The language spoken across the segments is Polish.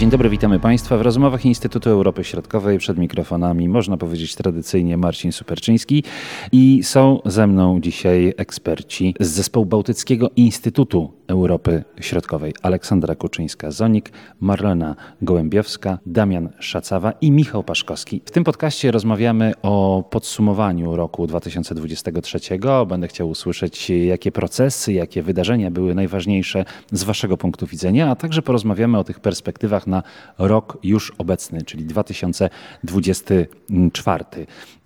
Dzień dobry, witamy Państwa w rozmowach Instytutu Europy Środkowej. Przed mikrofonami można powiedzieć tradycyjnie Marcin Superczyński i są ze mną dzisiaj eksperci z zespołu Bałtyckiego Instytutu Europy Środkowej. Aleksandra Kuczyńska-Zonik, Marlena Gołębiowska, Damian Szacawa i Michał Paszkowski. W tym podcaście rozmawiamy o podsumowaniu roku 2023. Będę chciał usłyszeć, jakie procesy, jakie wydarzenia były najważniejsze z Waszego punktu widzenia, a także porozmawiamy o tych perspektywach na rok już obecny, czyli 2024.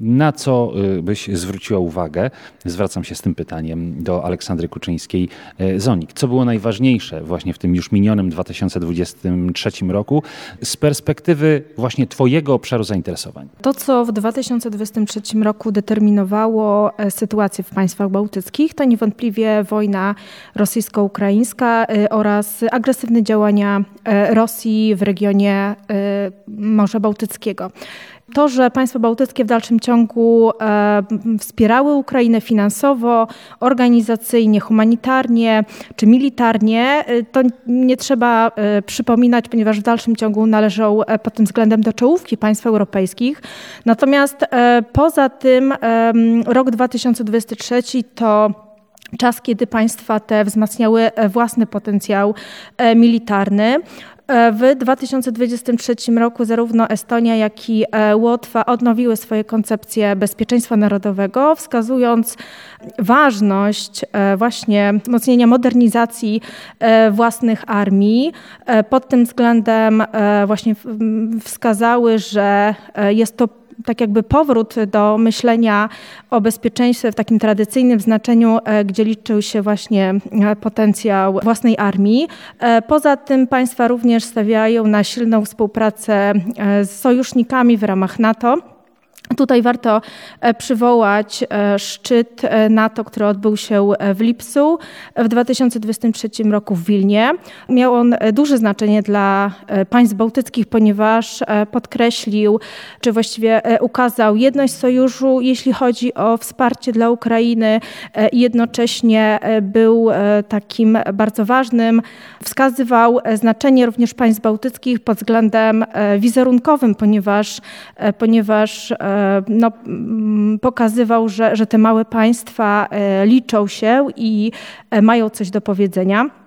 Na co y, byś zwróciła uwagę? Zwracam się z tym pytaniem do Aleksandry Kuczyńskiej-Zonik. Co było najważniejsze właśnie w tym już minionym 2023 roku z perspektywy właśnie Twojego obszaru zainteresowań? To, co w 2023 roku determinowało e, sytuację w państwach bałtyckich, to niewątpliwie wojna rosyjsko-ukraińska e, oraz agresywne działania e, Rosji w regionie Morza Bałtyckiego. To, że państwa bałtyckie w dalszym ciągu e, wspierały Ukrainę finansowo, organizacyjnie, humanitarnie czy militarnie, e, to nie trzeba e, przypominać, ponieważ w dalszym ciągu należą pod tym względem do czołówki państw europejskich. Natomiast poza tym rok 2023 to czas, kiedy państwa te wzmacniały własny potencjał militarny. E, w 2023 roku zarówno Estonia, jak i e, Łotwa odnowiły swoje koncepcje bezpieczeństwa narodowego, wskazując ważność e, właśnie wzmocnienia modernizacji własnych armii. Pod tym względem właśnie wskazały, że jest to tak jakby powrót do myślenia o bezpieczeństwie w takim tradycyjnym znaczeniu, e, gdzie liczył się właśnie e, potencjał własnej armii. E, poza tym państwa również stawiają na silną współpracę z sojusznikami w ramach NATO. Tutaj warto e, przywołać e, szczyt e, NATO, który odbył się w Lipsu w 2023 roku w Wilnie. Miał on duże znaczenie dla państw bałtyckich, ponieważ podkreślił, czy właściwie ukazał jedność sojuszu, jeśli chodzi o wsparcie dla Ukrainy i jednocześnie był takim bardzo ważnym. Wskazywał znaczenie również państw bałtyckich pod względem wizerunkowym, ponieważ, ponieważ no, mm, pokazywał, że, że te małe państwa e, liczą się i e, mają coś do powiedzenia.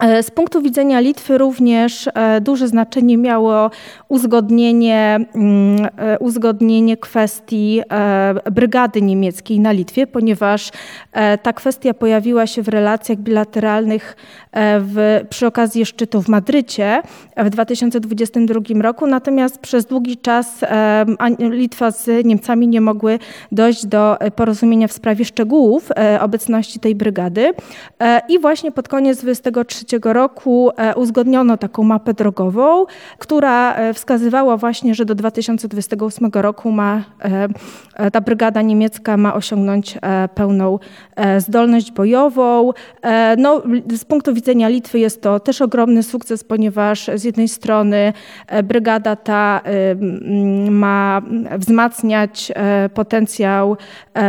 E, z punktu widzenia Litwy również e, duże znaczenie miało uzgodnienie, mm, e, uzgodnienie kwestii brygady niemieckiej na Litwie, ponieważ ta kwestia pojawiła się w relacjach bilateralnych w, przy okazji szczytu w Madrycie w 2022 roku. Natomiast przez długi czas Litwa z Niemcami nie mogły dojść do porozumienia w sprawie szczegółów obecności tej brygady. I właśnie pod koniec 23 roku e, uzgodniono taką mapę drogową, która e, wskazywała właśnie, że do 2028 roku ma, e, ta brygada niemiecka ma osiągnąć pełną zdolność bojową. No, z punktu widzenia Litwy jest to też ogromny sukces, ponieważ z jednej strony brygada ta ma wzmacniać potencjał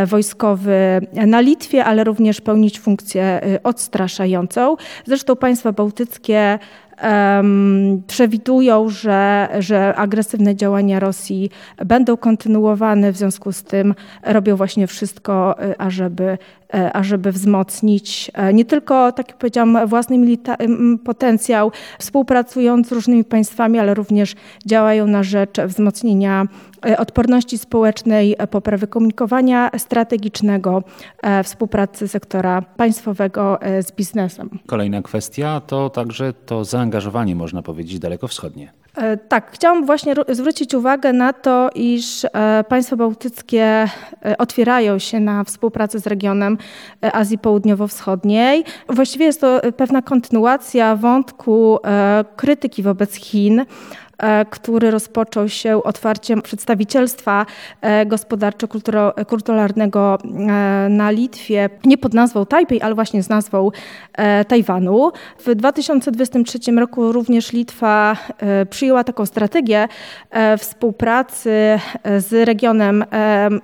wojskowy na Litwie, ale również pełnić funkcję odstraszającą. Zresztą państwa bałtyckie um, przewidują, że, że agresywne działania Rosji będą kontynuowane, w związku z tym robią właśnie wszystko, y, ażeby, ażeby wzmocnić y, nie tylko, tak jak powiedziałam, własny potencjał, współpracując z różnymi państwami, ale również działają na rzecz wzmocnienia odporności społecznej, poprawy komunikowania strategicznego, współpracy sektora państwowego z biznesem. Kolejna kwestia to także to zaangażowanie, można powiedzieć, dalekowschodnie. E, tak, chciałam właśnie zwrócić uwagę na to, iż e, państwa bałtyckie e, otwierają się na współpracę z regionem Azji Południowo-Wschodniej. Właściwie jest to pewna kontynuacja wątku krytyki wobec Chin który rozpoczął się otwarciem przedstawicielstwa gospodarczo-kulturalnego na Litwie, nie pod nazwą Tajpej, ale właśnie z nazwą Tajwanu. W 2023 roku również Litwa przyjęła taką strategię współpracy z regionem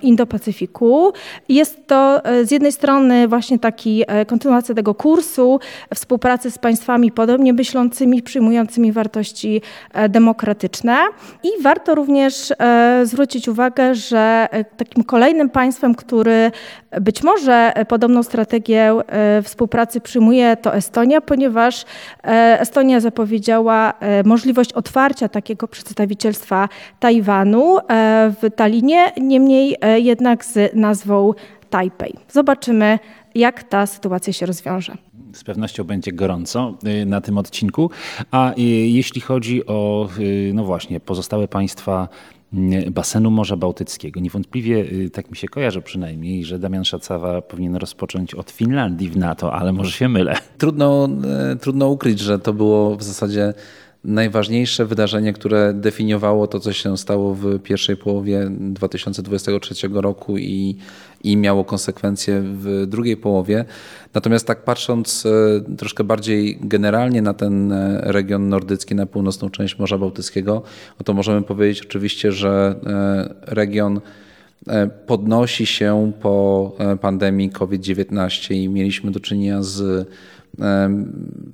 Indo-Pacyfiku. Jest to z jednej strony właśnie taki kontynuacja tego kursu współpracy z państwami podobnie myślącymi, przyjmującymi wartości demokratyczne. I warto również zwrócić uwagę, że takim kolejnym państwem, który być może podobną strategię współpracy przyjmuje, to Estonia, ponieważ Estonia zapowiedziała możliwość otwarcia takiego przedstawicielstwa Tajwanu w Talinie, niemniej jednak z nazwą Tajpej. Zobaczymy, jak ta sytuacja się rozwiąże. Z pewnością będzie gorąco y, na tym odcinku. A y, jeśli chodzi o, y, no właśnie, pozostałe państwa basenu Morza Bałtyckiego. Niewątpliwie, tak mi się kojarzy przynajmniej, że Damian Szacawa powinien rozpocząć od Finlandii w NATO, ale może się mylę. Trudno, trudno ukryć, że to było w zasadzie najważniejsze wydarzenie, które definiowało to, co się stało w pierwszej połowie 2023 roku i, i miało konsekwencje w drugiej połowie. Natomiast tak patrząc e, troszkę bardziej generalnie na ten e, region nordycki, na północną część Morza Bałtyckiego, no to możemy powiedzieć oczywiście, że e, region podnosi się po pandemii COVID-19 i mieliśmy do czynienia z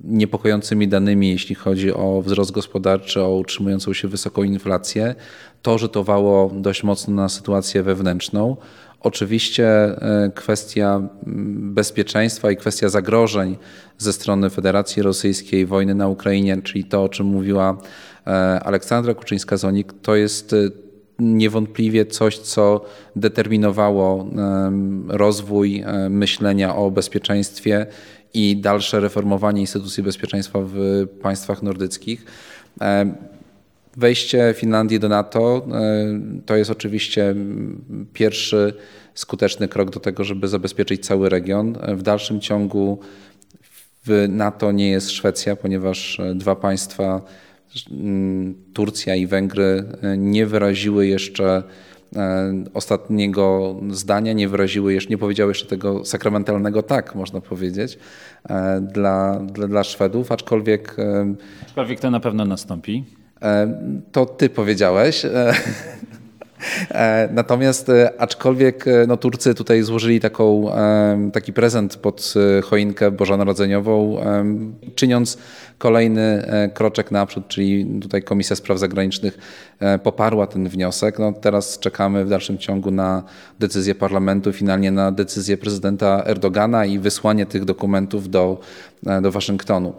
niepokojącymi danymi, jeśli chodzi o wzrost gospodarczy, o utrzymującą się wysoką inflację. To rzutowało dość mocno na sytuację wewnętrzną. Oczywiście e, kwestia bezpieczeństwa i kwestia zagrożeń ze strony Federacji Rosyjskiej, wojny na Ukrainie, czyli to, o czym mówiła e, Aleksandra Kuczyńska-Zonik, to jest e, niewątpliwie coś, co determinowało rozwój myślenia o bezpieczeństwie i dalsze reformowanie instytucji bezpieczeństwa w państwach nordyckich. E, wejście Finlandii do NATO e, to jest oczywiście pierwszy skuteczny krok do tego, żeby zabezpieczyć cały region. W dalszym ciągu w NATO nie jest Szwecja, ponieważ dwa państwa, Turcja i Węgry, nie wyraziły jeszcze E, ostatniego zdania, nie wyraziły jeszcze, nie powiedziały jeszcze tego sakramentalnego tak, można powiedzieć, e, dla, dla, dla Szwedów, aczkolwiek... E, aczkolwiek to na pewno nastąpi. To ty powiedziałeś. Natomiast aczkolwiek no, Turcy tutaj złożyli taką, taki prezent pod choinkę bożonarodzeniową, czyniąc kolejny e, kroczek naprzód, czyli tutaj Komisja Spraw Zagranicznych e, poparła ten wniosek. No, teraz czekamy w dalszym ciągu na decyzję parlamentu, finalnie na decyzję prezydenta Erdogana i wysłanie tych dokumentów do, e, do Waszyngtonu.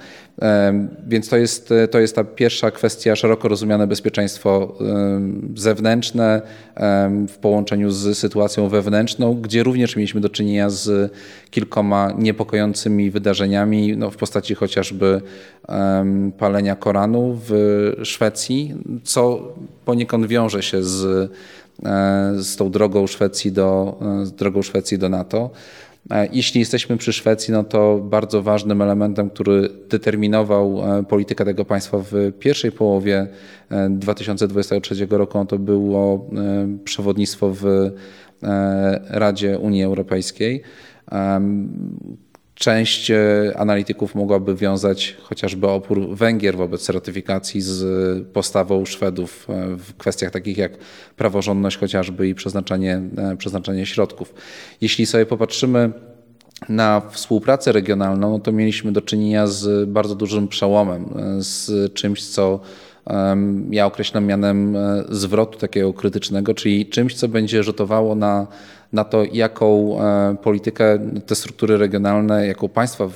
Więc to jest, to jest ta pierwsza kwestia, szeroko rozumiane bezpieczeństwo zewnętrzne w połączeniu z sytuacją wewnętrzną, gdzie również mieliśmy do czynienia z kilkoma niepokojącymi wydarzeniami no, w postaci chociażby palenia Koranu w Szwecji, co poniekąd wiąże się z, e, z tą drogą Szwecji do, e, drogą Szwecji do NATO. E, jeśli jesteśmy przy Szwecji, no to bardzo ważnym elementem, który determinował politykę tego państwa w pierwszej połowie 2023 roku, no to było przewodnictwo w Radzie Unii Europejskiej. Część e, analityków mogłaby wiązać chociażby opór Węgier wobec ratyfikacji z postawą Szwedów e, w kwestiach takich jak praworządność chociażby i przeznaczenie, e, przeznaczenie środków. Jeśli sobie popatrzymy na współpracę regionalną, no to mieliśmy do czynienia z bardzo dużym przełomem, z czymś, co ja określam mianem zwrotu takiego krytycznego, czyli czymś, co będzie rzutowało na na to, jaką e, politykę te struktury regionalne, jaką państwa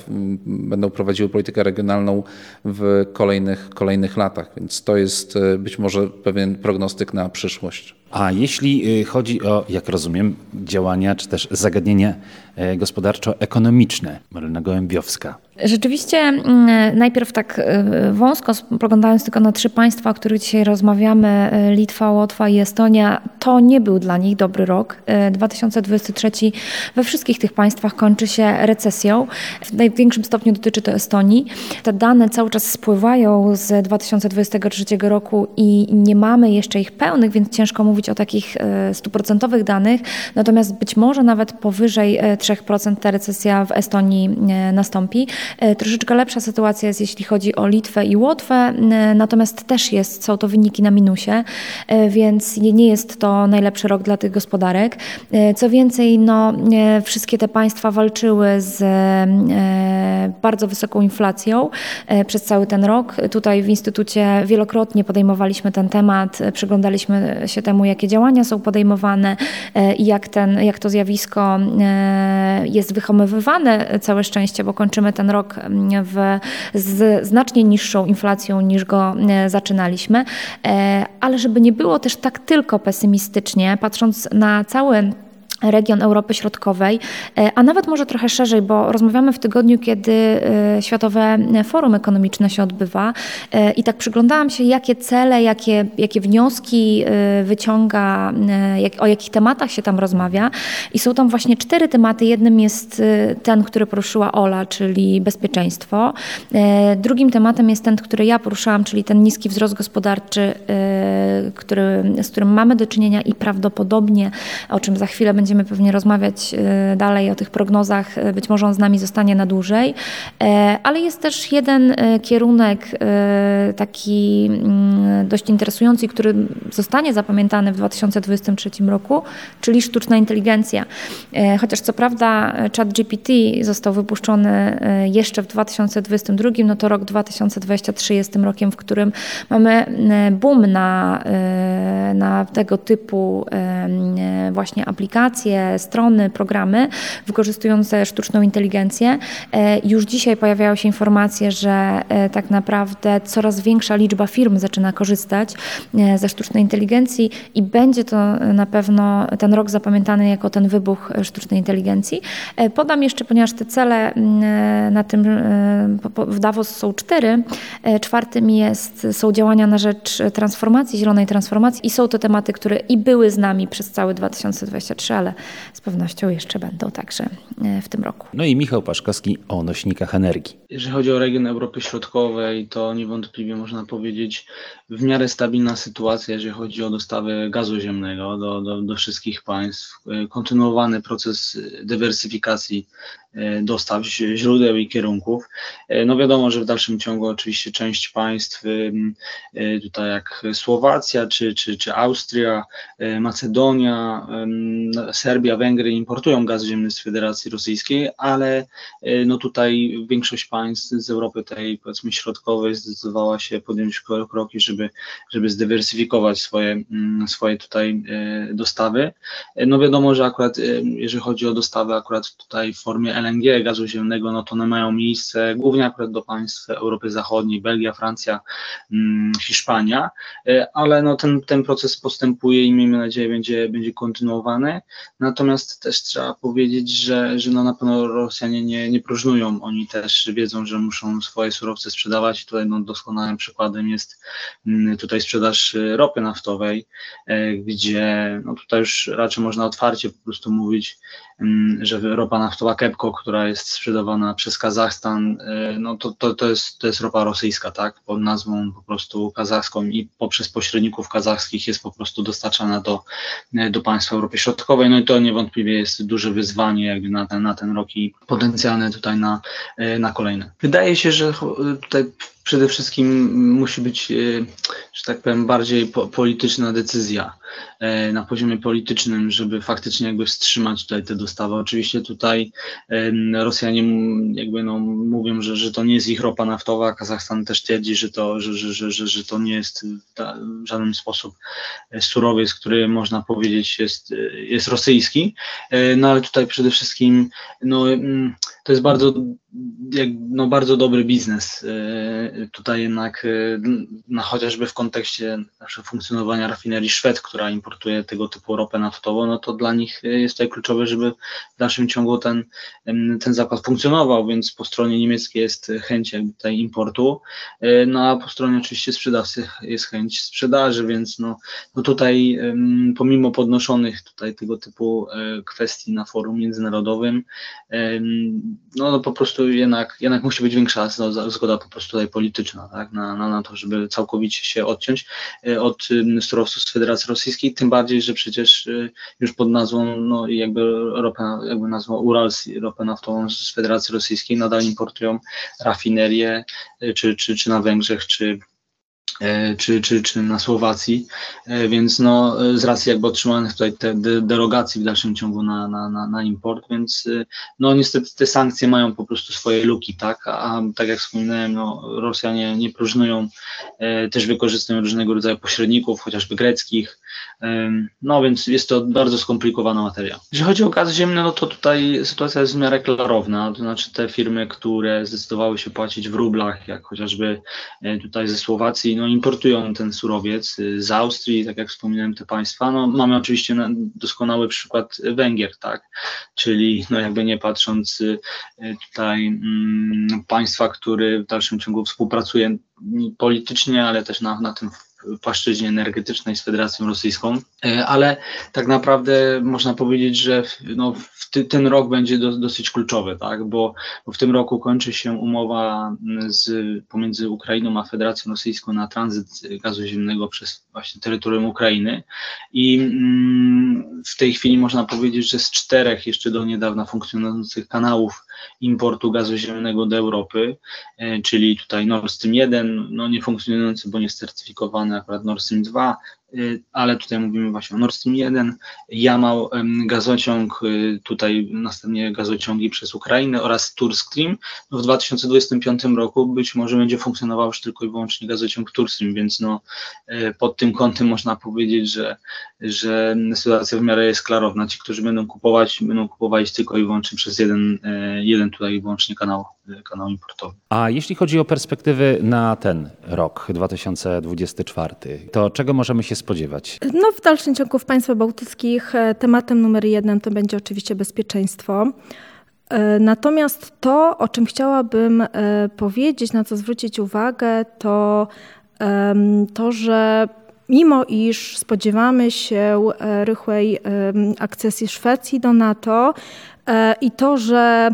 będą prowadziły politykę regionalną w kolejnych, kolejnych latach. Więc to jest e, być może pewien prognostyk na przyszłość. A jeśli y, chodzi o, jak rozumiem, działania czy też zagadnienia e, gospodarczo-ekonomiczne Marlena Gołębiowska. Rzeczywiście najpierw tak wąsko spoglądając tylko na trzy państwa, o których dzisiaj rozmawiamy, Litwa, Łotwa i Estonia, to nie był dla nich dobry rok. 2000 2023 we wszystkich tych państwach kończy się recesją. W największym stopniu dotyczy to Estonii. Te dane cały czas spływają z 2023 roku i nie mamy jeszcze ich pełnych, więc ciężko mówić o takich e, stuprocentowych danych. Natomiast być może nawet powyżej 3% ta recesja w Estonii nastąpi. Troszeczkę lepsza sytuacja jest, jeśli chodzi o Litwę i Łotwę, natomiast też jest, są to wyniki na minusie, więc nie jest to najlepszy rok dla tych gospodarek. Co więcej, no, wszystkie te państwa walczyły z bardzo wysoką inflacją przez cały ten rok. Tutaj w Instytucie wielokrotnie podejmowaliśmy ten temat, przyglądaliśmy się temu, jakie działania są podejmowane i jak, ten, jak to zjawisko jest wychowywane, całe szczęście, bo kończymy ten rok w, z znacznie niższą inflacją niż go zaczynaliśmy. Ale żeby nie było też tak tylko pesymistycznie, patrząc na cały region Europy Środkowej, e, a nawet może trochę szerzej, bo rozmawiamy w tygodniu, kiedy e, Światowe Forum Ekonomiczne się odbywa e, i tak przyglądałam się, jakie cele, jakie, jakie wnioski wyciąga, jak, o jakich tematach się tam rozmawia i są tam właśnie cztery tematy. Jednym jest ten, który poruszyła Ola, czyli bezpieczeństwo. Drugim tematem jest ten, który ja poruszałam, czyli ten niski wzrost gospodarczy, który, z którym mamy do czynienia i prawdopodobnie, o czym za chwilę będziemy będziemy pewnie rozmawiać e, dalej o tych prognozach. E, być może on z nami zostanie na dłużej. E, ale jest też jeden kierunek taki mm, dość interesujący, który zostanie zapamiętany w 2023 roku, czyli sztuczna inteligencja. Chociaż co prawda ChatGPT został wypuszczony jeszcze w 2022, no to rok 2023 jest tym rokiem, w którym mamy boom na, na tego typu właśnie aplikacje aplikacje, strony, programy wykorzystujące sztuczną inteligencję. E, już dzisiaj pojawiają się informacje, że e, tak naprawdę coraz większa liczba firm zaczyna korzystać e, ze sztucznej inteligencji i będzie to na pewno ten rok zapamiętany jako ten wybuch sztucznej inteligencji. Podam jeszcze, ponieważ te cele na tym w Davos są cztery. Czwartym jest, są działania na rzecz transformacji, zielonej transformacji i są to tematy, które i były z nami przez cały 2023, ale z pewnością jeszcze będą także e, w tym roku. No i Michał Paszkowski o nośnikach energii. Jeżeli chodzi o region Europy Środkowej, to niewątpliwie można powiedzieć w miarę stabilna sytuacja, jeżeli chodzi o dostawy gazu ziemnego do, do, do wszystkich państw. E, kontynuowany proces dywersyfikacji e, dostaw źródeł i kierunków. No wiadomo, że w dalszym ciągu oczywiście część państw, tutaj jak Słowacja czy, czy, czy Austria, Macedonia, Serbia, Węgry importują gaz ziemny z Federacji Rosyjskiej, ale e, no tutaj większość państw z Europy tej powiedzmy środkowej zdecydowała się podjąć kroki, żeby, żeby zdywersyfikować swoje, mm, swoje tutaj e, dostawy. E, no wiadomo, że akurat jeżeli chodzi o dostawy akurat tutaj w formie LNG, gazu ziemnego, no to one mają miejsce głównie akurat do państw Europy Zachodniej, Belgia, Francja, mm, Hiszpania, ale no ten, ten proces postępuje i miejmy nadzieję będzie, będzie kontynuowany. Natomiast też trzeba powiedzieć, że, że no na pewno Rosjanie nie, nie próżnują. Oni też wiedzą, że muszą swoje surowce sprzedawać. Tutaj no, doskonałym przykładem jest mm, tutaj sprzedaż ropy naftowej, e, gdzie no tutaj już raczej można otwarcie po prostu mówić, mm, że ropa naftowa Kepco, która jest sprzedawana przez Kazachstan, e, no to, to, to, jest, to jest ropa rosyjska, tak, pod nazwą po prostu kazachską i poprzez pośredników kazachskich jest po prostu dostarczana do, e, do państw Europy Środkowej. No i to niewątpliwie jest duże wyzwanie jakby na ten, na ten rok i potencjalne tutaj na, e, na kolejne. Wydaje się, że tutaj przede wszystkim musi być, e, że tak powiem, bardziej polityczna decyzja e, na poziomie politycznym, żeby faktycznie jakby wstrzymać tutaj te dostawy. Oczywiście tutaj Rosjanie jakby no mówią, że, że to nie jest ich ropa naftowa, Kazachstan też twierdzi, że to, że, że, że, że to nie jest w żaden sposób surowiec, który można powiedzieć jest, jest rosyjski, no ale tutaj przede wszystkim no, to jest bardzo, no, bardzo dobry biznes tutaj jednak no, chociażby w kontekście funkcjonowania rafinerii Szwed, która importuje tego typu ropę naftową, no to dla nich jest tutaj kluczowe, żeby w dalszym ciągu ten, ten zakład funkcjonował, więc po stronie niemieckiej jest chęć jakby tutaj importu, no a po stronie oczywiście sprzedawcy jest chęć sprzedaży, więc no, no tutaj pomimo podnoszonych tutaj tego typu kwestii na forum międzynarodowym, no, no po prostu jednak, jednak musi być większa zgoda po prostu tutaj polityczna, tak, na, na, na to, żeby całkowicie się odciąć e, od surowców z Federacji Rosyjskiej, tym bardziej, że przecież e, już pod nazwą, no jakby ropę, jakby nazwą Urals, ropę naftową z Federacji Rosyjskiej nadal importują rafinerie, czy, czy, czy na Węgrzech, czy E, czy, czy, czy na Słowacji, e, więc no, z racji jakby otrzymanych tutaj te derogacji w dalszym ciągu na, na, na, na import, więc e, no niestety te sankcje mają po prostu swoje luki, tak, a, a tak jak wspominałem, no, Rosjanie nie próżnują, też wykorzystują różnego rodzaju pośredników, chociażby greckich, no więc jest to bardzo skomplikowana materia. Jeżeli chodzi o gaz ziemny, no to tutaj sytuacja jest w miarę klarowna, to znaczy te firmy, które zdecydowały się płacić w rublach, jak chociażby tutaj ze Słowacji, no no, importują ten surowiec y, z Austrii, tak jak wspominałem, te państwa. No, mamy oczywiście doskonały przykład Węgier, tak, czyli no, jakby nie patrząc y, tutaj mm, państwa, który w dalszym ciągu współpracuje politycznie, ale też na, na tym płaszczyźnie energetycznej z Federacją Rosyjską, e, ale tak naprawdę można powiedzieć, że no, ten rok będzie do, dosyć kluczowy, tak? Bo, bo, w tym roku kończy się umowa z, pomiędzy Ukrainą a Federacją Rosyjską na tranzyt gazu ziemnego przez właśnie terytorium Ukrainy i mm, w tej chwili można powiedzieć, że z czterech jeszcze do niedawna funkcjonujących kanałów importu gazu ziemnego do Europy, e, czyli tutaj Nord Stream 1, no nie funkcjonujący, bo nie certyfikowany akurat Nord Stream 2, Y, ale tutaj mówimy właśnie o Nord Stream 1, Jamał gazociąg, y, tutaj następnie gazociągi przez Ukrainę oraz Turstream. No w 2025 roku być może będzie funkcjonował już tylko i wyłącznie gazociąg Turstream, więc no y, pod tym kątem można powiedzieć, że, że sytuacja w miarę jest klarowna. Ci, którzy będą kupować, będą kupować tylko i wyłącznie przez jeden, jeden tutaj wyłącznie kanał, kanał importowy. A jeśli chodzi o perspektywy na ten rok 2024, to czego możemy się spodziewać? No w dalszym ciągu w państwach bałtyckich e, tematem numer jeden to będzie oczywiście bezpieczeństwo. E, natomiast to, o czym chciałabym e, powiedzieć, na co zwrócić uwagę, to to, że mimo iż spodziewamy się rychłej akcesji Szwecji do NATO i to, że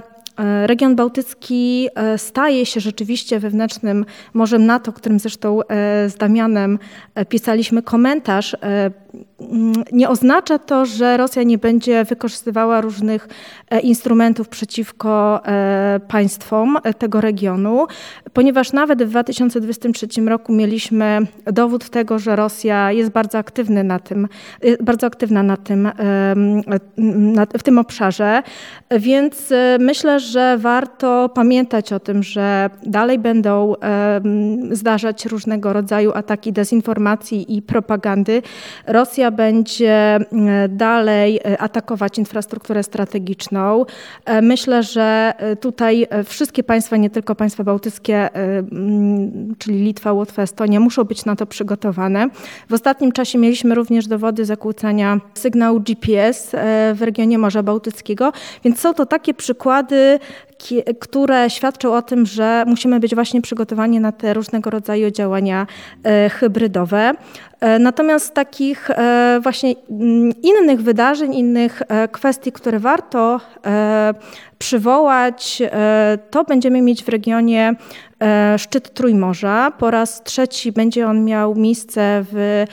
region bałtycki e, staje się rzeczywiście wewnętrznym morzem NATO, którym zresztą e, z Damianem pisaliśmy komentarz nie oznacza to, że Rosja nie będzie wykorzystywała różnych e, instrumentów przeciwko e, państwom e, tego regionu, ponieważ nawet w 2023 roku mieliśmy dowód tego, że Rosja jest bardzo aktywny na tym, bardzo aktywna na tym, w tym obszarze, więc myślę, że warto pamiętać o tym, że dalej będą zdarzać różnego rodzaju ataki dezinformacji i propagandy. Rosja będzie e, dalej e, atakować infrastrukturę strategiczną. E, myślę, że tutaj wszystkie państwa, nie tylko państwa bałtyckie, czyli Litwa, Łotwa, Estonia, muszą być na to przygotowane. W ostatnim czasie mieliśmy również dowody zakłócania sygnału GPS w regionie Morza Bałtyckiego, więc są to takie przykłady które świadczą o tym, że musimy być właśnie przygotowani na te różnego rodzaju działania hybrydowe. E, natomiast takich e, właśnie mm, innych wydarzeń, innych e, kwestii, które warto przywołać, to będziemy mieć w regionie szczyt Trójmorza. Po raz trzeci będzie on miał miejsce w,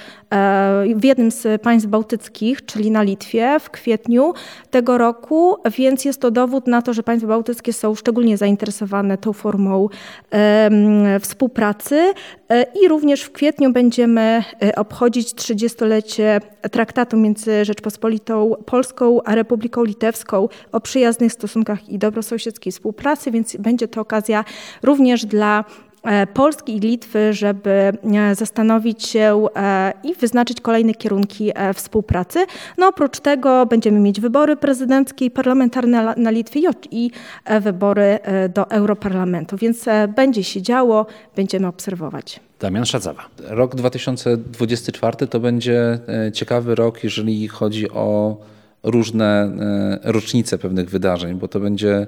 w jednym z państw bałtyckich, czyli na Litwie w kwietniu tego roku, więc jest to dowód na to, że państwa bałtyckie są szczególnie zainteresowane tą formą współpracy i również w kwietniu będziemy obchodzić 30-lecie traktatu między Rzeczpospolitą Polską a Republiką Litewską o przyjaznych stosunkach i dobrosąsiedzkiej współpracy, więc będzie to okazja również dla Polski i Litwy, żeby zastanowić się i wyznaczyć kolejne kierunki współpracy. No oprócz tego będziemy mieć wybory prezydenckie i parlamentarne na Litwie i wybory do Europarlamentu, więc będzie się działo, będziemy obserwować. Damian Szadzawa. Rok 2024 to będzie ciekawy rok, jeżeli chodzi o różne rocznice pewnych wydarzeń, bo to będzie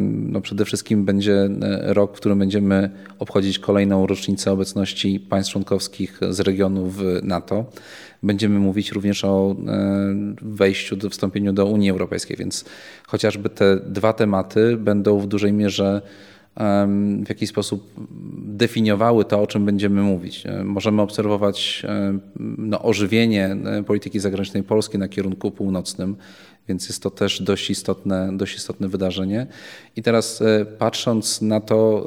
no przede wszystkim będzie rok, w którym będziemy obchodzić kolejną rocznicę obecności państw członkowskich z regionu w NATO. Będziemy mówić również o wejściu, do wstąpieniu do Unii Europejskiej, więc chociażby te dwa tematy będą w dużej mierze w jakiś sposób definiowały to, o czym będziemy mówić. Możemy obserwować no, ożywienie polityki zagranicznej Polski na kierunku północnym, więc jest to też dość istotne, dość istotne wydarzenie. I teraz patrząc na to,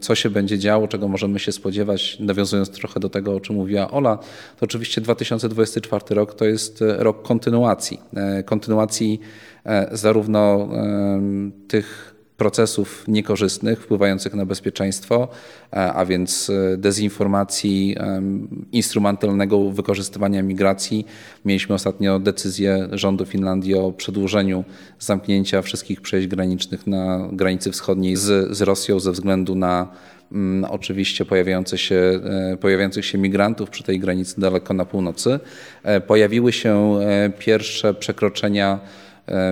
co się będzie działo, czego możemy się spodziewać, nawiązując trochę do tego, o czym mówiła Ola, to oczywiście 2024 rok to jest rok kontynuacji. Kontynuacji zarówno tych procesów niekorzystnych wpływających na bezpieczeństwo, a więc dezinformacji, instrumentalnego wykorzystywania migracji. Mieliśmy ostatnio decyzję rządu Finlandii o przedłużeniu zamknięcia wszystkich przejść granicznych na granicy wschodniej z, z Rosją ze względu na mm, oczywiście pojawiające się, pojawiających się migrantów przy tej granicy daleko na północy. Pojawiły się pierwsze przekroczenia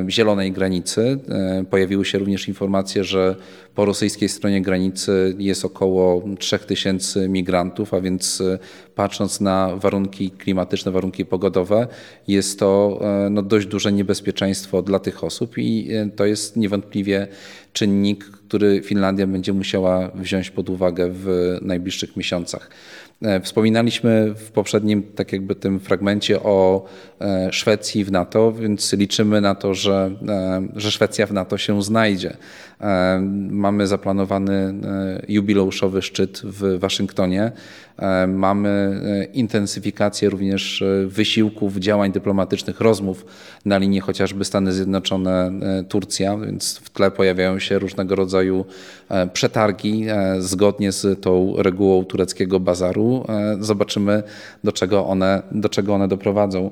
zielonej granicy. Pojawiły się również informacje, że po rosyjskiej stronie granicy jest około 3000 migrantów, a więc patrząc na warunki klimatyczne, warunki pogodowe, jest to no, dość duże niebezpieczeństwo dla tych osób i to jest niewątpliwie czynnik, który Finlandia będzie musiała wziąć pod uwagę w najbliższych miesiącach. Wspominaliśmy w poprzednim, tak jakby tym fragmencie o Szwecji w NATO, więc liczymy na to, że, że Szwecja w NATO się znajdzie. Mamy zaplanowany jubileuszowy szczyt w Waszyngtonie. Mamy intensyfikację również wysiłków, działań dyplomatycznych, rozmów na linii chociażby Stany Zjednoczone, Turcja, więc w tle pojawiają się różnego rodzaju przetargi zgodnie z tą regułą tureckiego bazaru. Zobaczymy, do czego one, do czego one doprowadzą.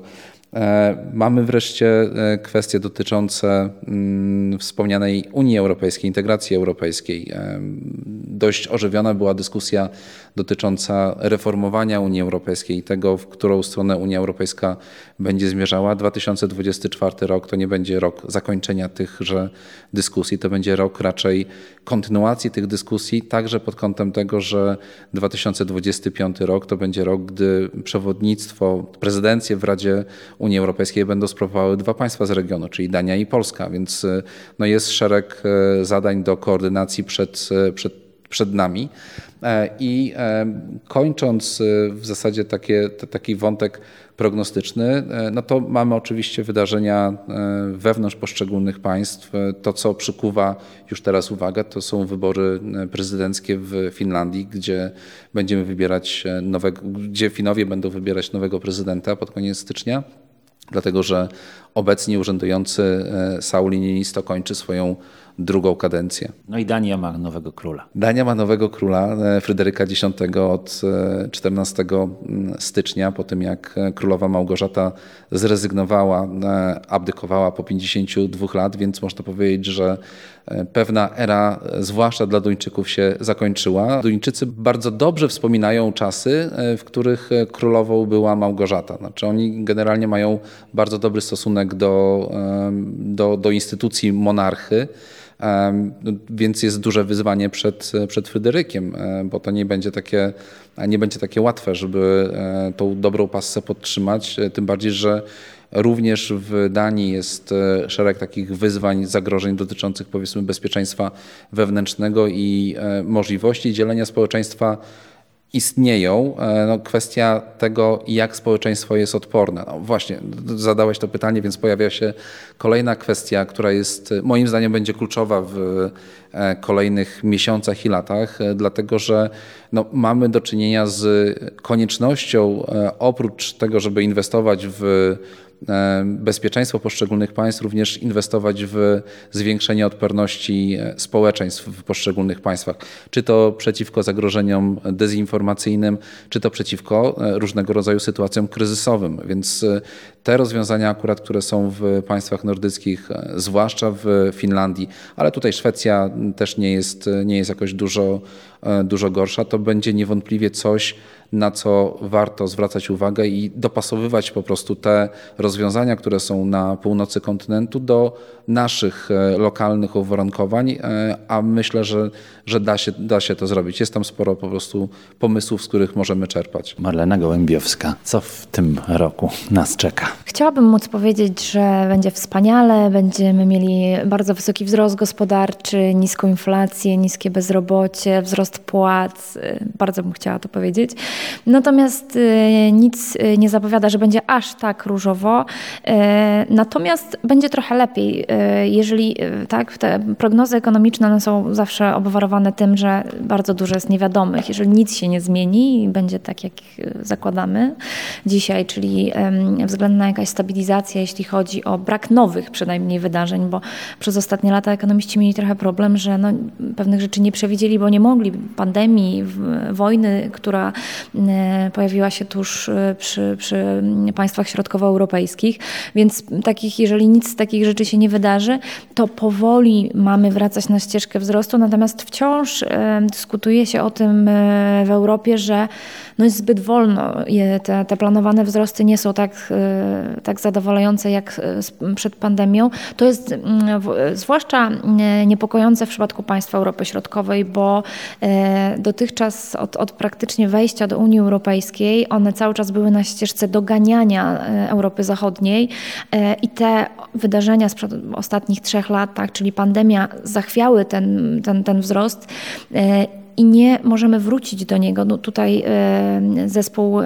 Mamy wreszcie kwestie dotyczące mm, wspomnianej Unii Europejskiej, integracji europejskiej. Dość ożywiona była dyskusja dotycząca reformowania Unii Europejskiej i tego, w którą stronę Unia Europejska będzie zmierzała. 2024 rok to nie będzie rok zakończenia tychże dyskusji, to będzie rok raczej kontynuacji tych dyskusji, także pod kątem tego, że 2025 rok to będzie rok, gdy przewodnictwo, prezydencję w Radzie Unii Europejskiej będą sprawowały dwa państwa z regionu, czyli Dania i Polska, więc no jest szereg zadań do koordynacji przed, przed, przed nami. I kończąc w zasadzie takie, taki wątek prognostyczny, no to mamy oczywiście wydarzenia wewnątrz poszczególnych państw. To, co przykuwa już teraz uwagę, to są wybory prezydenckie w Finlandii, gdzie będziemy wybierać nowego, gdzie Finowie będą wybierać nowego prezydenta pod koniec stycznia dlatego że obecnie urzędujący Sauli Niinisto kończy swoją drugą kadencję. No i Dania ma nowego króla. Dania ma nowego króla, Fryderyka X od 14 stycznia, po tym jak królowa Małgorzata zrezygnowała, abdykowała po 52 lat, więc można powiedzieć, że pewna era, zwłaszcza dla Duńczyków, się zakończyła. Duńczycy bardzo dobrze wspominają czasy, w których królową była Małgorzata. Znaczy oni generalnie mają bardzo dobry stosunek do, do, do instytucji monarchy. Więc jest duże wyzwanie przed, przed Fryderykiem, bo to nie będzie takie, nie będzie takie łatwe, żeby tą dobrą passę podtrzymać. Tym bardziej, że Również w Danii jest szereg takich wyzwań, zagrożeń dotyczących powiedzmy bezpieczeństwa wewnętrznego i możliwości dzielenia społeczeństwa istnieją. No, kwestia tego, jak społeczeństwo jest odporne. No, właśnie, zadałeś to pytanie, więc pojawia się kolejna kwestia, która jest moim zdaniem będzie kluczowa w kolejnych miesiącach i latach, dlatego że no, mamy do czynienia z koniecznością, oprócz tego, żeby inwestować w bezpieczeństwo poszczególnych państw, również inwestować w zwiększenie odporności społeczeństw w poszczególnych państwach. Czy to przeciwko zagrożeniom dezinformacyjnym, czy to przeciwko różnego rodzaju sytuacjom kryzysowym. Więc te rozwiązania akurat, które są w państwach nordyckich, zwłaszcza w Finlandii, ale tutaj Szwecja też nie jest, nie jest jakoś dużo, dużo gorsza, to będzie niewątpliwie coś, na co warto zwracać uwagę i dopasowywać po prostu te rozwiązania, które są na północy kontynentu do naszych e, lokalnych uwarunkowań, e, a myślę, że, że da, się, da się to zrobić. Jest tam sporo po prostu pomysłów, z których możemy czerpać. Marlena Gołębiowska, co w tym roku nas czeka? Chciałabym móc powiedzieć, że będzie wspaniale, będziemy mieli bardzo wysoki wzrost gospodarczy, niską inflację, niskie bezrobocie, wzrost płac. Bardzo bym chciała to powiedzieć. Natomiast y, nic y, nie zapowiada, że będzie aż tak różowo. Y, natomiast będzie trochę lepiej, jeżeli tak, te prognozy ekonomiczne są zawsze obwarowane tym, że bardzo dużo jest niewiadomych. Jeżeli nic się nie zmieni i będzie tak, jak zakładamy dzisiaj, czyli względna jakaś stabilizacja, jeśli chodzi o brak nowych przynajmniej wydarzeń, bo przez ostatnie lata ekonomiści mieli trochę problem, że no, pewnych rzeczy nie przewidzieli, bo nie mogli. Pandemii, wojny, która pojawiła się tuż e, przy, przy państwach środkowoeuropejskich, więc takich, jeżeli nic z takich rzeczy się nie wydarzy, to powoli mamy wracać na ścieżkę wzrostu, natomiast wciąż e, dyskutuje się o tym w Europie, że no jest zbyt wolno. Te, te planowane wzrosty nie są tak, tak zadowalające jak przed pandemią. To jest zwłaszcza niepokojące w przypadku państw Europy Środkowej, bo dotychczas od, od praktycznie wejścia do Unii Europejskiej, one cały czas były na ścieżce doganiania e, Europy Zachodniej. E, i te wydarzenia sprzed ostatnich trzech lat, tak, czyli pandemia, zachwiały ten, ten, ten wzrost. E, i nie możemy wrócić do niego. No tutaj zespół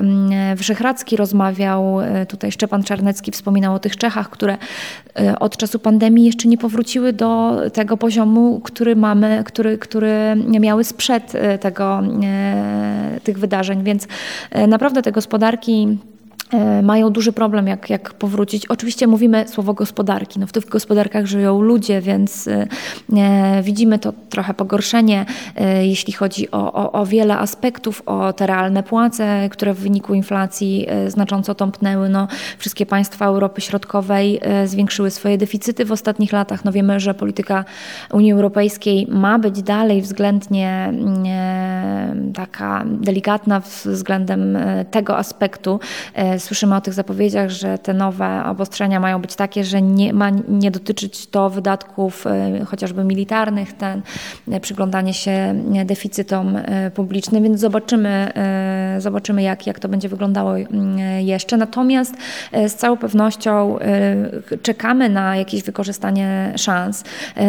wyszehradzki rozmawiał, tutaj Szczepan Czarnecki wspominał o tych Czechach, które od czasu pandemii jeszcze nie powróciły do tego poziomu, który mamy, który, który miały sprzed tego, tych wydarzeń, więc naprawdę te gospodarki E, mają duży problem, jak, jak powrócić. Oczywiście mówimy słowo gospodarki. No w tych gospodarkach żyją ludzie, więc e, e, widzimy to trochę pogorszenie, e, jeśli chodzi o, o, o, wiele aspektów, o te realne płace, które w wyniku inflacji e, znacząco tąpnęły. No, wszystkie państwa Europy Środkowej e, zwiększyły swoje deficyty w ostatnich latach. No wiemy, że polityka Unii Europejskiej ma być dalej względnie taka delikatna względem tego aspektu Słyszymy o tych zapowiedziach, że te nowe obostrzenia mają być takie, że nie ma nie dotyczyć to wydatków e, chociażby militarnych, ten e, przyglądanie się deficytom e, publicznym, więc zobaczymy, zobaczymy jak, jak to będzie wyglądało jeszcze. Natomiast z całą pewnością czekamy na jakieś wykorzystanie szans.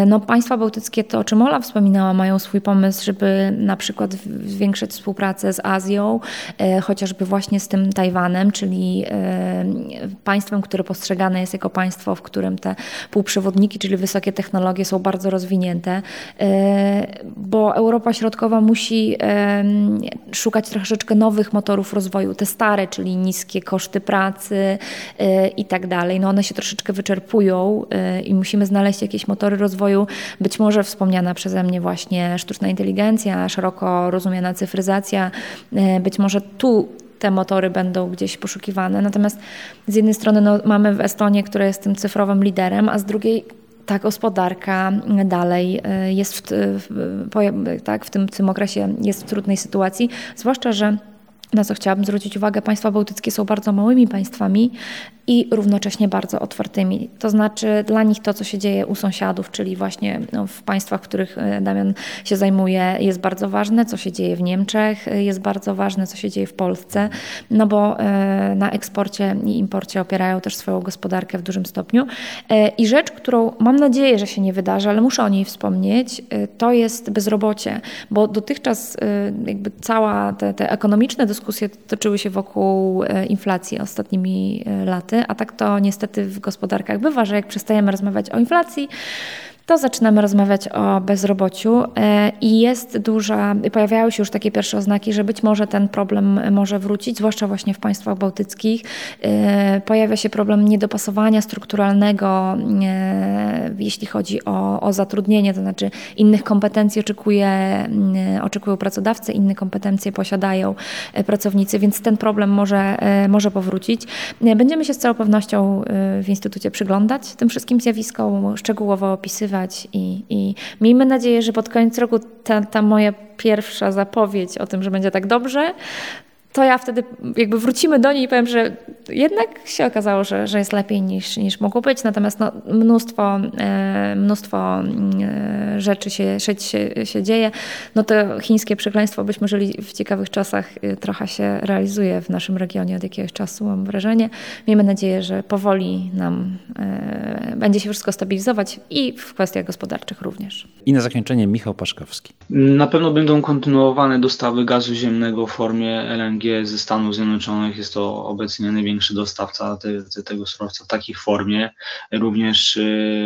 No, państwa bałtyckie, to o czym Ola wspominała, mają swój pomysł, żeby na przykład zwiększyć współpracę z Azją, chociażby właśnie z tym Tajwanem, czyli E, państwem, które postrzegane jest jako państwo, w którym te półprzewodniki, czyli wysokie technologie są bardzo rozwinięte, e, bo Europa Środkowa musi e, szukać troszeczkę nowych motorów rozwoju. Te stare, czyli niskie koszty pracy i tak dalej, no one się troszeczkę wyczerpują i musimy znaleźć jakieś motory rozwoju, być może wspomniana przeze mnie właśnie sztuczna inteligencja, szeroko rozumiana cyfryzacja, być może tu te motory będą gdzieś poszukiwane. Natomiast z jednej strony no, mamy w Estonię, która jest tym cyfrowym liderem, a z drugiej ta gospodarka dalej y, jest w, w, tak, w tym, tym okresie jest w trudnej sytuacji, zwłaszcza, że na co chciałabym zwrócić uwagę, państwa bałtyckie są bardzo małymi państwami i równocześnie bardzo otwartymi. To znaczy dla nich to, co się dzieje u sąsiadów, czyli właśnie no, w państwach, których e, Damian się zajmuje, jest bardzo ważne, co się dzieje w Niemczech, e, jest bardzo ważne, co się dzieje w Polsce, no bo e, na eksporcie i imporcie opierają też swoją gospodarkę w dużym stopniu. I rzecz, którą mam nadzieję, że się nie wydarzy, ale muszę o niej wspomnieć, to jest bezrobocie, bo dotychczas jakby cała te, te ekonomiczne dyskusje toczyły się wokół inflacji ostatnimi laty, a tak to niestety w gospodarkach bywa, że jak przestajemy rozmawiać o inflacji, to zaczynamy rozmawiać o bezrobociu e, i jest duża, pojawiają się już takie pierwsze oznaki, że być może ten problem może wrócić, zwłaszcza właśnie w państwach bałtyckich. E, pojawia się problem niedopasowania strukturalnego, e, jeśli chodzi o, o zatrudnienie, to znaczy innych kompetencji oczekuje, oczekują pracodawcy, inne kompetencje posiadają pracownicy, więc ten problem może, może powrócić. Będziemy się z całą pewnością w Instytucie przyglądać tym wszystkim zjawiskom, szczegółowo opisywać, i, i miejmy nadzieję, że pod koniec roku ta, ta moja pierwsza zapowiedź o tym, że będzie tak dobrze, to ja wtedy jakby wrócimy do niej i powiem, że jednak się okazało, że, że jest lepiej niż, niż mogło być. Natomiast no, mnóstwo, e, mnóstwo e, rzeczy się, się, się dzieje. No to chińskie przekleństwo, byśmy żyli w ciekawych czasach, e, trochę się realizuje w naszym regionie od jakiegoś czasu, mam wrażenie. Miejmy nadzieję, że powoli nam e, będzie się wszystko stabilizować i w kwestiach gospodarczych również. I na zakończenie Michał Paszkowski. Na pewno będą kontynuowane dostawy gazu ziemnego w formie LNG ze Stanów Zjednoczonych. Jest to obecnie największy dostawca te, te, tego surowca w takiej formie. Również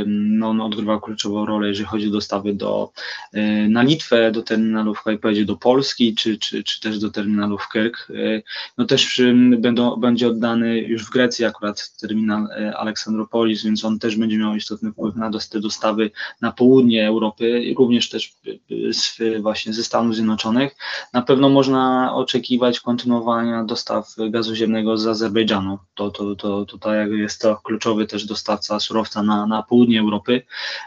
no, on odgrywa kluczową rolę, jeżeli chodzi o dostawy do, y, na Litwę, do terminalów, powiedzieć, do Polski, czy, czy, czy też do terminalów Kirk. Y, no też będą, będzie oddany już w Grecji akurat terminal y, Aleksandropolis, więc on też będzie miał istotny wpływ na te dostawy na południe Europy, również też z, właśnie ze Stanów Zjednoczonych. Na pewno można oczekiwać kontynuacji kontynuowania dostaw gazu ziemnego z Azerbejdżanu. To, to, to, tutaj jest to kluczowy też dostawca surowca na, na południe Europy,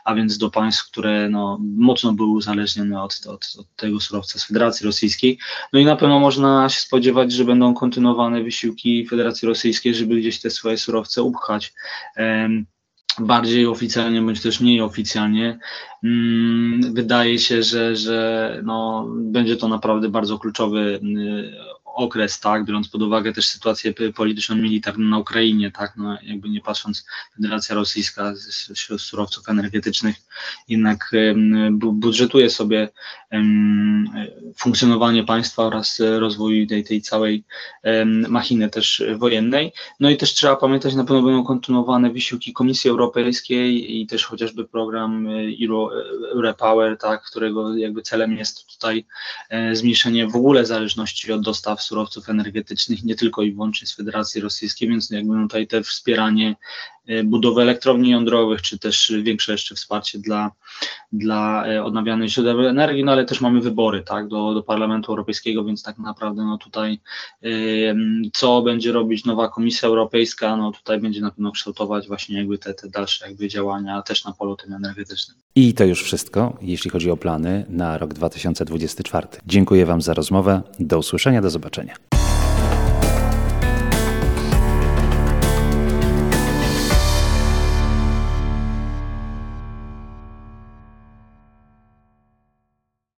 a więc do państw, które no, mocno były uzależnione od, od, od tego surowca z Federacji Rosyjskiej. No i na pewno można się spodziewać, że będą kontynuowane wysiłki Federacji Rosyjskiej, żeby gdzieś te swoje surowce upchać. Um, bardziej oficjalnie bądź też mniej oficjalnie. Mm, wydaje się, że, że no, będzie to naprawdę bardzo kluczowy okres, tak, biorąc pod uwagę też sytuację polityczną, militarną na Ukrainie, tak, no jakby nie patrząc, Federacja Rosyjska z, surowców energetycznych jednak budżetuje sobie funkcjonowanie państwa oraz rozwój tej, tej całej machiny też wojennej. No i też trzeba pamiętać, na pewno będą kontynuowane wysiłki Komisji Europejskiej i też chociażby program Euro, Power, tak, którego jakby celem jest tutaj e, zmniejszenie w ogóle zależności od dostaw surowców energetycznych, nie tylko i wyłącznie z Federacji Rosyjskiej, więc jakby tutaj te wspieranie e, budowy elektrowni jądrowych, czy też większe jeszcze wsparcie dla, dla e, odnawialnych źródeł energii, no ale też mamy wybory tak, do, do Parlamentu Europejskiego, więc tak naprawdę no tutaj co będzie robić nowa Komisja Europejska, no tutaj będzie na pewno kształtować właśnie jakby te, te dalsze jakby działania też na polu tym energetycznym. I to już wszystko, jeśli chodzi o plany na rok 2024. Dziękuję Wam za rozmowę. Do usłyszenia, do zobaczenia.